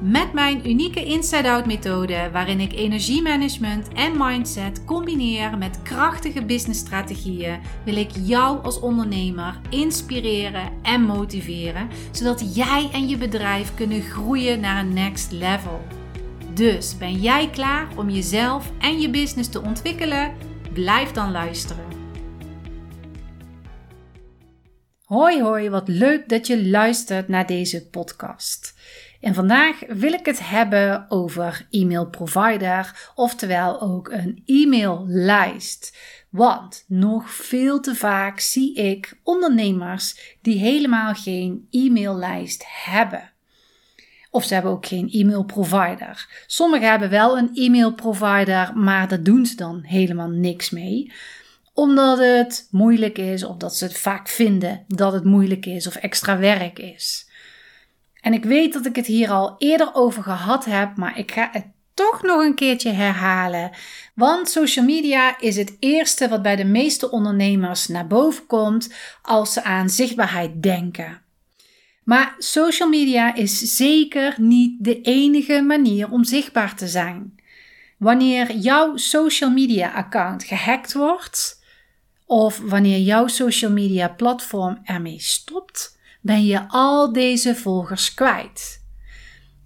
Met mijn unieke inside-out methode, waarin ik energiemanagement en mindset combineer met krachtige businessstrategieën, wil ik jou als ondernemer inspireren en motiveren, zodat jij en je bedrijf kunnen groeien naar een next level. Dus ben jij klaar om jezelf en je business te ontwikkelen? Blijf dan luisteren. Hoi hoi, wat leuk dat je luistert naar deze podcast. En vandaag wil ik het hebben over e-mail provider, oftewel ook een e-maillijst. Want nog veel te vaak zie ik ondernemers die helemaal geen e-maillijst hebben. Of ze hebben ook geen e-mail provider. Sommigen hebben wel een e-mail provider, maar daar doen ze dan helemaal niks mee omdat het moeilijk is, of dat ze het vaak vinden dat het moeilijk is of extra werk is. En ik weet dat ik het hier al eerder over gehad heb, maar ik ga het toch nog een keertje herhalen. Want social media is het eerste wat bij de meeste ondernemers naar boven komt als ze aan zichtbaarheid denken. Maar social media is zeker niet de enige manier om zichtbaar te zijn. Wanneer jouw social media account gehackt wordt, of wanneer jouw social media platform ermee stopt, ben je al deze volgers kwijt.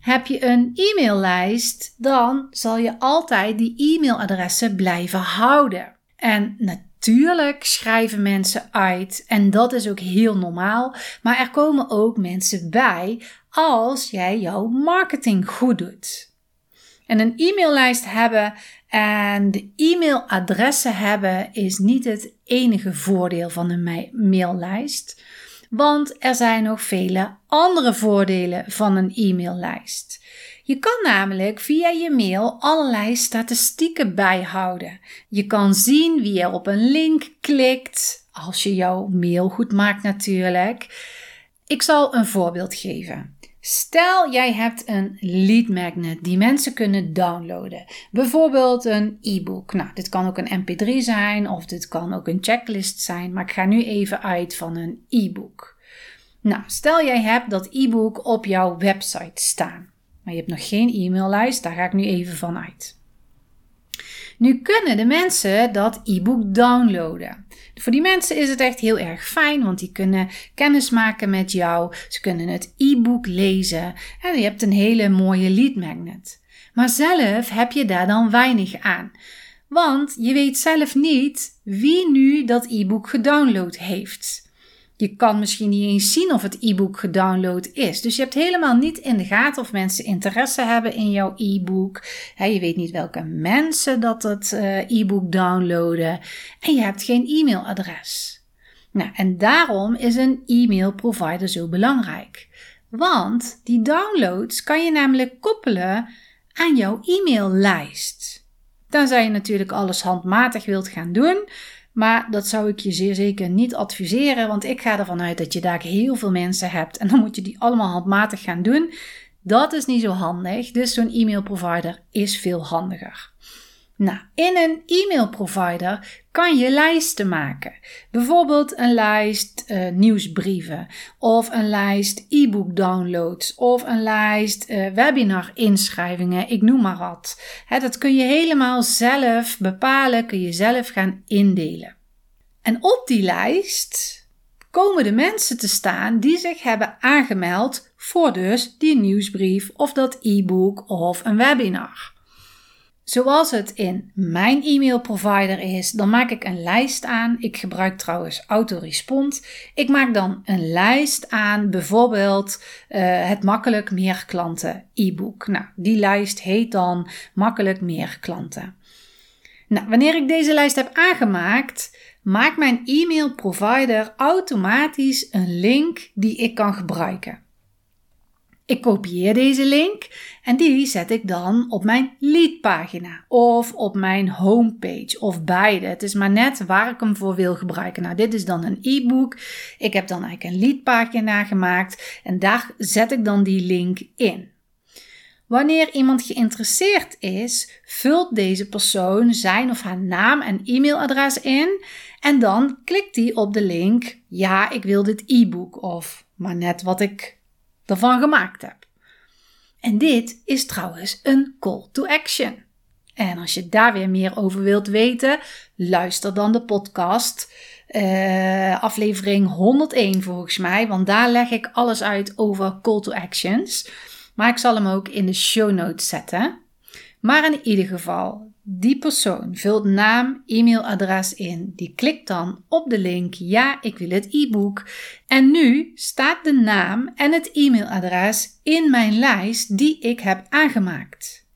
Heb je een e-maillijst, dan zal je altijd die e-mailadressen blijven houden. En natuurlijk schrijven mensen uit en dat is ook heel normaal, maar er komen ook mensen bij als jij jouw marketing goed doet. En een e-maillijst hebben en de e-mailadressen hebben is niet het enige voordeel van een maillijst. Want er zijn nog vele andere voordelen van een e-maillijst. Je kan namelijk via je mail allerlei statistieken bijhouden. Je kan zien wie er op een link klikt, als je jouw mail goed maakt natuurlijk. Ik zal een voorbeeld geven. Stel jij hebt een lead magnet die mensen kunnen downloaden. Bijvoorbeeld een e-book. Nou, dit kan ook een mp3 zijn of dit kan ook een checklist zijn, maar ik ga nu even uit van een e-book. Nou, stel jij hebt dat e-book op jouw website staan, maar je hebt nog geen e-maillijst, daar ga ik nu even van uit. Nu kunnen de mensen dat e-book downloaden. Voor die mensen is het echt heel erg fijn, want die kunnen kennis maken met jou. Ze kunnen het e-book lezen en je hebt een hele mooie lead magnet. Maar zelf heb je daar dan weinig aan. Want je weet zelf niet wie nu dat e-book gedownload heeft. Je kan misschien niet eens zien of het e-book gedownload is. Dus je hebt helemaal niet in de gaten of mensen interesse hebben in jouw e-book. Je weet niet welke mensen dat het eh, e-book downloaden. En je hebt geen e-mailadres. Nou, en daarom is een e-mail provider zo belangrijk. Want die downloads kan je namelijk koppelen aan jouw e-maillijst. Zou je natuurlijk alles handmatig wilt gaan doen. Maar dat zou ik je zeer zeker niet adviseren, want ik ga ervan uit dat je daar heel veel mensen hebt en dan moet je die allemaal handmatig gaan doen. Dat is niet zo handig, dus zo'n e-mail provider is veel handiger. Nou, in een e-mail provider kan je lijsten maken. Bijvoorbeeld een lijst uh, nieuwsbrieven of een lijst e-book downloads of een lijst uh, webinar inschrijvingen, ik noem maar wat. dat kun je helemaal zelf bepalen, kun je zelf gaan indelen. En op die lijst komen de mensen te staan die zich hebben aangemeld voor dus die nieuwsbrief of dat e-book of een webinar. Zoals het in mijn e-mail provider is, dan maak ik een lijst aan. Ik gebruik trouwens Autorespond. Ik maak dan een lijst aan, bijvoorbeeld uh, het makkelijk meer klanten e-book. Nou, die lijst heet dan makkelijk meer klanten. Nou, wanneer ik deze lijst heb aangemaakt, maakt mijn e-mail provider automatisch een link die ik kan gebruiken. Ik kopieer deze link en die zet ik dan op mijn leadpagina of op mijn homepage of beide. Het is maar net waar ik hem voor wil gebruiken. Nou, dit is dan een e-book. Ik heb dan eigenlijk een leadpagina gemaakt en daar zet ik dan die link in. Wanneer iemand geïnteresseerd is, vult deze persoon zijn of haar naam en e-mailadres in en dan klikt hij op de link: Ja, ik wil dit e-book of maar net wat ik ervan gemaakt heb. En dit is trouwens een call to action. En als je daar weer meer over wilt weten, luister dan de podcast. Uh, aflevering 101 volgens mij, want daar leg ik alles uit over call to actions. Maar ik zal hem ook in de show notes zetten. Maar in ieder geval, die persoon vult naam, e-mailadres in. Die klikt dan op de link ja, ik wil het e-book. En nu staat de naam en het e-mailadres in mijn lijst die ik heb aangemaakt.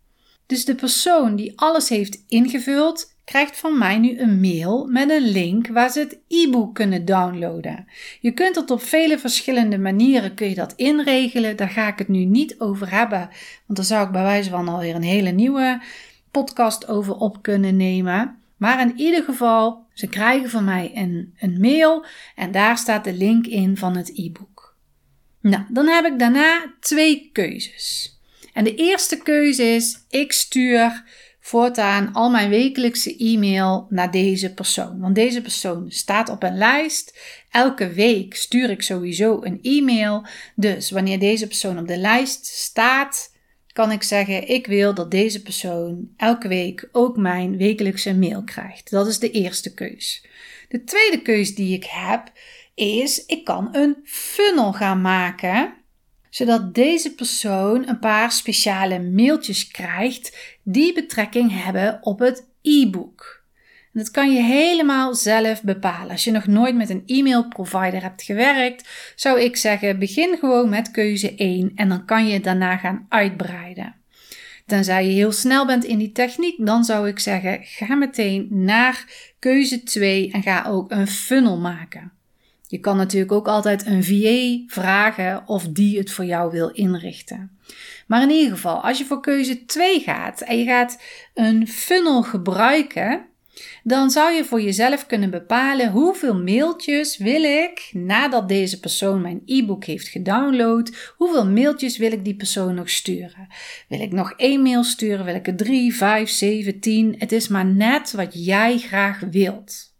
Dus de persoon die alles heeft ingevuld, krijgt van mij nu een mail met een link waar ze het e-book kunnen downloaden. Je kunt het op vele verschillende manieren kun je dat inregelen. Daar ga ik het nu niet over hebben, want dan zou ik bij wijze van alweer een hele nieuwe podcast over op kunnen nemen. Maar in ieder geval, ze krijgen van mij een, een mail en daar staat de link in van het e-book. Nou, dan heb ik daarna twee keuzes. En de eerste keuze is: ik stuur voortaan al mijn wekelijkse e-mail naar deze persoon. Want deze persoon staat op een lijst. Elke week stuur ik sowieso een e-mail. Dus wanneer deze persoon op de lijst staat, kan ik zeggen: ik wil dat deze persoon elke week ook mijn wekelijkse mail krijgt. Dat is de eerste keus. De tweede keus die ik heb is: ik kan een funnel gaan maken zodat deze persoon een paar speciale mailtjes krijgt die betrekking hebben op het e-book. Dat kan je helemaal zelf bepalen. Als je nog nooit met een e-mail provider hebt gewerkt, zou ik zeggen: begin gewoon met keuze 1 en dan kan je daarna gaan uitbreiden. Tenzij je heel snel bent in die techniek, dan zou ik zeggen: ga meteen naar keuze 2 en ga ook een funnel maken. Je kan natuurlijk ook altijd een VA vragen of die het voor jou wil inrichten. Maar in ieder geval, als je voor keuze 2 gaat en je gaat een funnel gebruiken, dan zou je voor jezelf kunnen bepalen hoeveel mailtjes wil ik, nadat deze persoon mijn e-book heeft gedownload, hoeveel mailtjes wil ik die persoon nog sturen? Wil ik nog één mail sturen? Wil ik er drie, vijf, zeven, tien? Het is maar net wat jij graag wilt.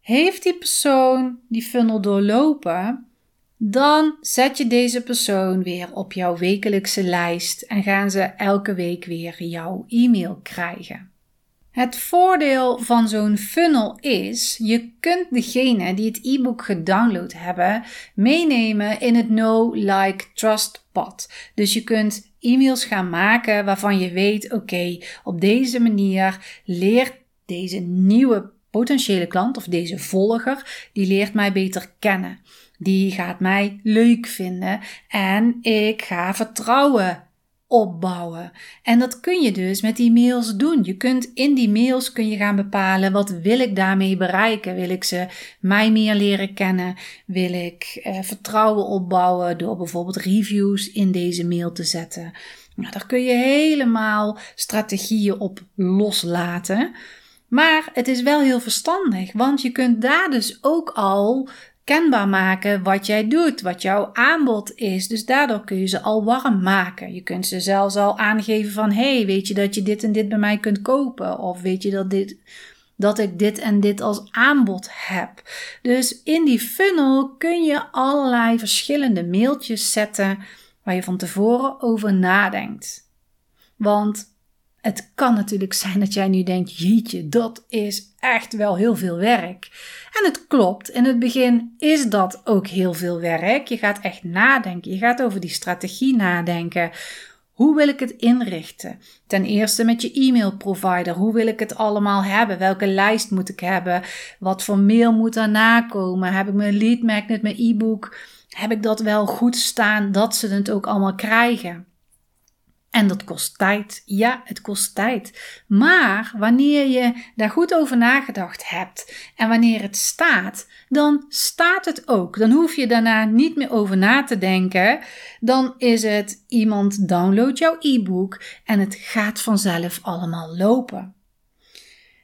Heeft die persoon die funnel doorlopen, dan zet je deze persoon weer op jouw wekelijkse lijst en gaan ze elke week weer jouw e-mail krijgen. Het voordeel van zo'n funnel is, je kunt degene die het e-book gedownload hebben meenemen in het Know, Like, Trust pad. Dus je kunt e-mails gaan maken waarvan je weet, oké, op deze manier leert deze nieuwe potentiële klant of deze volger, die leert mij beter kennen. Die gaat mij leuk vinden en ik ga vertrouwen opbouwen. En dat kun je dus met die mails doen. Je kunt in die mails kun je gaan bepalen wat wil ik daarmee bereiken? Wil ik ze mij meer leren kennen? Wil ik eh, vertrouwen opbouwen door bijvoorbeeld reviews in deze mail te zetten? Nou, daar kun je helemaal strategieën op loslaten. Maar het is wel heel verstandig, want je kunt daar dus ook al kenbaar maken wat jij doet, wat jouw aanbod is. Dus daardoor kun je ze al warm maken. Je kunt ze zelfs al aangeven van: hey, weet je dat je dit en dit bij mij kunt kopen? Of weet je dat dit dat ik dit en dit als aanbod heb. Dus in die funnel kun je allerlei verschillende mailtjes zetten waar je van tevoren over nadenkt. Want het kan natuurlijk zijn dat jij nu denkt: jeetje, dat is echt wel heel veel werk. En het klopt, in het begin is dat ook heel veel werk. Je gaat echt nadenken, je gaat over die strategie nadenken. Hoe wil ik het inrichten? Ten eerste met je e-mail provider. Hoe wil ik het allemaal hebben? Welke lijst moet ik hebben? Wat voor mail moet daarna komen? Heb ik mijn lead magnet, mijn e-book? Heb ik dat wel goed staan dat ze het ook allemaal krijgen? En dat kost tijd. Ja, het kost tijd. Maar wanneer je daar goed over nagedacht hebt en wanneer het staat, dan staat het ook. Dan hoef je daarna niet meer over na te denken. Dan is het iemand download jouw e-book en het gaat vanzelf allemaal lopen.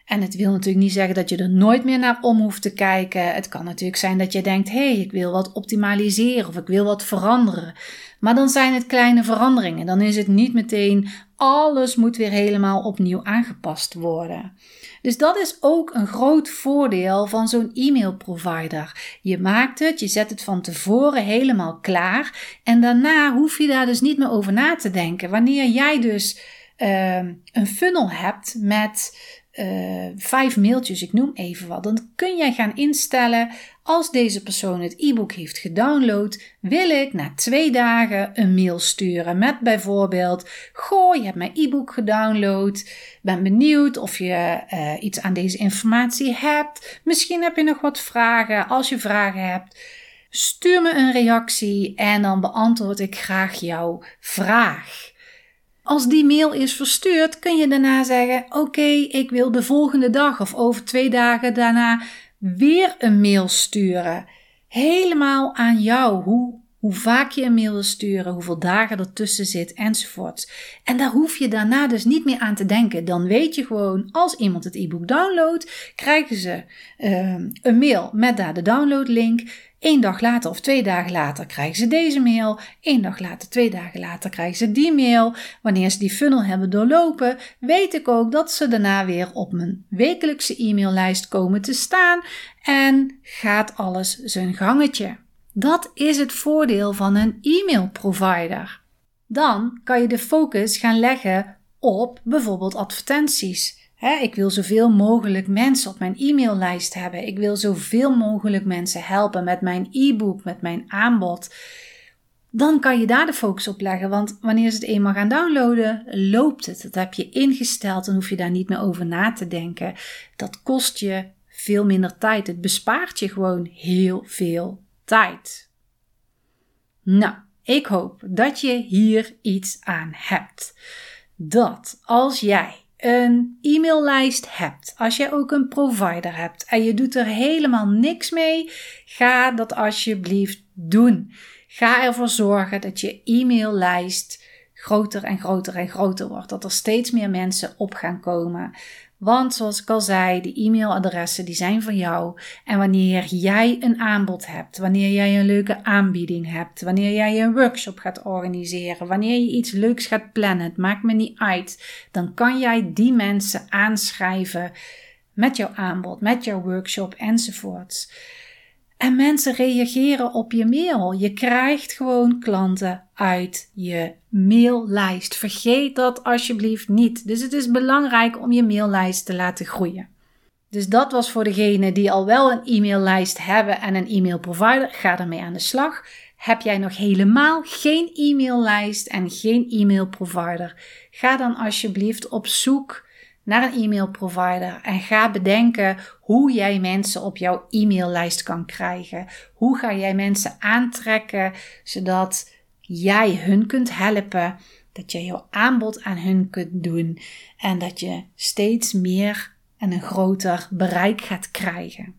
En het wil natuurlijk niet zeggen dat je er nooit meer naar om hoeft te kijken. Het kan natuurlijk zijn dat je denkt: hé, hey, ik wil wat optimaliseren of ik wil wat veranderen. Maar dan zijn het kleine veranderingen. Dan is het niet meteen alles moet weer helemaal opnieuw aangepast worden. Dus dat is ook een groot voordeel van zo'n e-mail provider. Je maakt het, je zet het van tevoren helemaal klaar en daarna hoef je daar dus niet meer over na te denken. Wanneer jij dus uh, een funnel hebt met uh, vijf mailtjes, ik noem even wat, dan kun jij gaan instellen als deze persoon het e-book heeft gedownload, wil ik na twee dagen een mail sturen met bijvoorbeeld: Goh, je hebt mijn e-book gedownload. Ben benieuwd of je uh, iets aan deze informatie hebt. Misschien heb je nog wat vragen. Als je vragen hebt, stuur me een reactie en dan beantwoord ik graag jouw vraag. Als die mail is verstuurd, kun je daarna zeggen: Oké, ik wil de volgende dag of over twee dagen daarna weer een mail sturen. Helemaal aan jou. Hoe, hoe vaak je een mail wil sturen, hoeveel dagen ertussen zit enzovoort. En daar hoef je daarna dus niet meer aan te denken. Dan weet je gewoon, als iemand het e-book downloadt, krijgen ze uh, een mail met daar de downloadlink. Eén dag later of twee dagen later krijgen ze deze mail. Eén dag later, twee dagen later krijgen ze die mail. Wanneer ze die funnel hebben doorlopen, weet ik ook dat ze daarna weer op mijn wekelijkse e-maillijst komen te staan en gaat alles zijn gangetje. Dat is het voordeel van een e-mail provider. Dan kan je de focus gaan leggen op bijvoorbeeld advertenties ik wil zoveel mogelijk mensen op mijn e-maillijst hebben. Ik wil zoveel mogelijk mensen helpen met mijn e-book, met mijn aanbod. Dan kan je daar de focus op leggen, want wanneer ze het eenmaal gaan downloaden, loopt het. Dat heb je ingesteld, dan hoef je daar niet meer over na te denken. Dat kost je veel minder tijd. Het bespaart je gewoon heel veel tijd. Nou, ik hoop dat je hier iets aan hebt. Dat als jij een e-maillijst hebt, als je ook een provider hebt en je doet er helemaal niks mee, ga dat alsjeblieft doen. Ga ervoor zorgen dat je e-maillijst groter en groter en groter wordt. Dat er steeds meer mensen op gaan komen. Want zoals ik al zei, de e-mailadressen die zijn van jou. En wanneer jij een aanbod hebt, wanneer jij een leuke aanbieding hebt, wanneer jij een workshop gaat organiseren, wanneer je iets leuks gaat plannen, het maakt me niet uit, dan kan jij die mensen aanschrijven met jouw aanbod, met jouw workshop enzovoorts. En mensen reageren op je mail. Je krijgt gewoon klanten uit je maillijst. Vergeet dat alsjeblieft niet. Dus het is belangrijk om je maillijst te laten groeien. Dus dat was voor degenen die al wel een e-maillijst hebben en een e-mail provider. Ga ermee aan de slag. Heb jij nog helemaal geen e-maillijst en geen e-mail provider? Ga dan alsjeblieft op zoek naar een e-mail provider en ga bedenken hoe jij mensen op jouw e-maillijst kan krijgen. Hoe ga jij mensen aantrekken zodat jij hun kunt helpen, dat je jouw aanbod aan hun kunt doen en dat je steeds meer en een groter bereik gaat krijgen.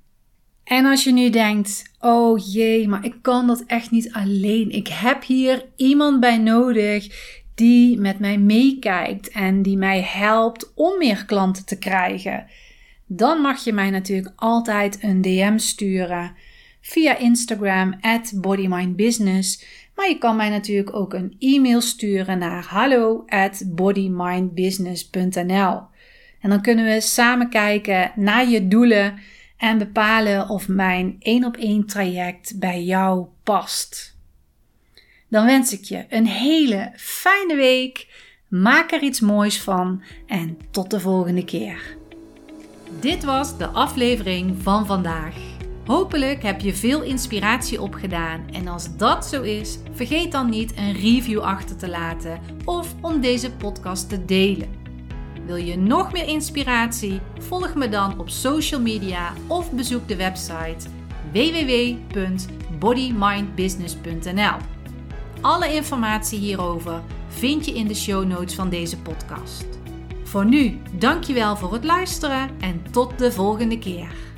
En als je nu denkt: oh jee, maar ik kan dat echt niet alleen. Ik heb hier iemand bij nodig die met mij meekijkt en die mij helpt om meer klanten te krijgen. Dan mag je mij natuurlijk altijd een DM sturen via Instagram at bodymindbusiness. Maar je kan mij natuurlijk ook een e-mail sturen naar hallo at bodymindbusiness.nl. En dan kunnen we samen kijken naar je doelen en bepalen of mijn één op één traject bij jou past. Dan wens ik je een hele fijne week. Maak er iets moois van en tot de volgende keer. Dit was de aflevering van vandaag. Hopelijk heb je veel inspiratie opgedaan en als dat zo is, vergeet dan niet een review achter te laten of om deze podcast te delen. Wil je nog meer inspiratie? Volg me dan op social media of bezoek de website www.bodymindbusiness.nl. Alle informatie hierover vind je in de show notes van deze podcast. Voor nu, dankjewel voor het luisteren en tot de volgende keer.